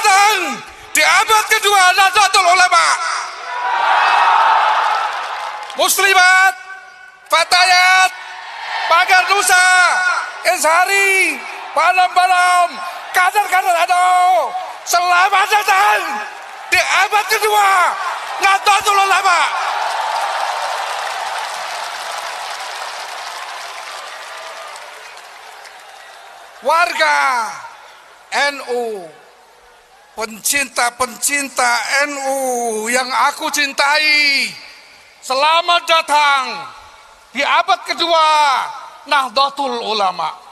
datang di abad kedua Nahdlatul Ulama. Muslimat, Fatayat, Pagar Nusa, Ishari, Palam Palam kader-kader Ado, selamat datang di abad kedua Nahdlatul Ulama. Warga NU pencinta-pencinta NU yang aku cintai, selamat datang di abad kedua Nahdlatul Ulama.